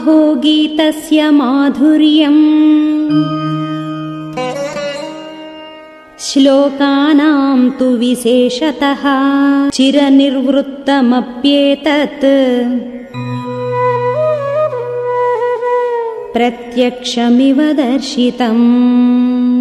आहो गीतस्य माधुर्यम्। श्लोकानाम् तु विशेषतः चिरनिर्वृत्तमप्येतत्। प्रत्यक्षमिव दर्शितम्।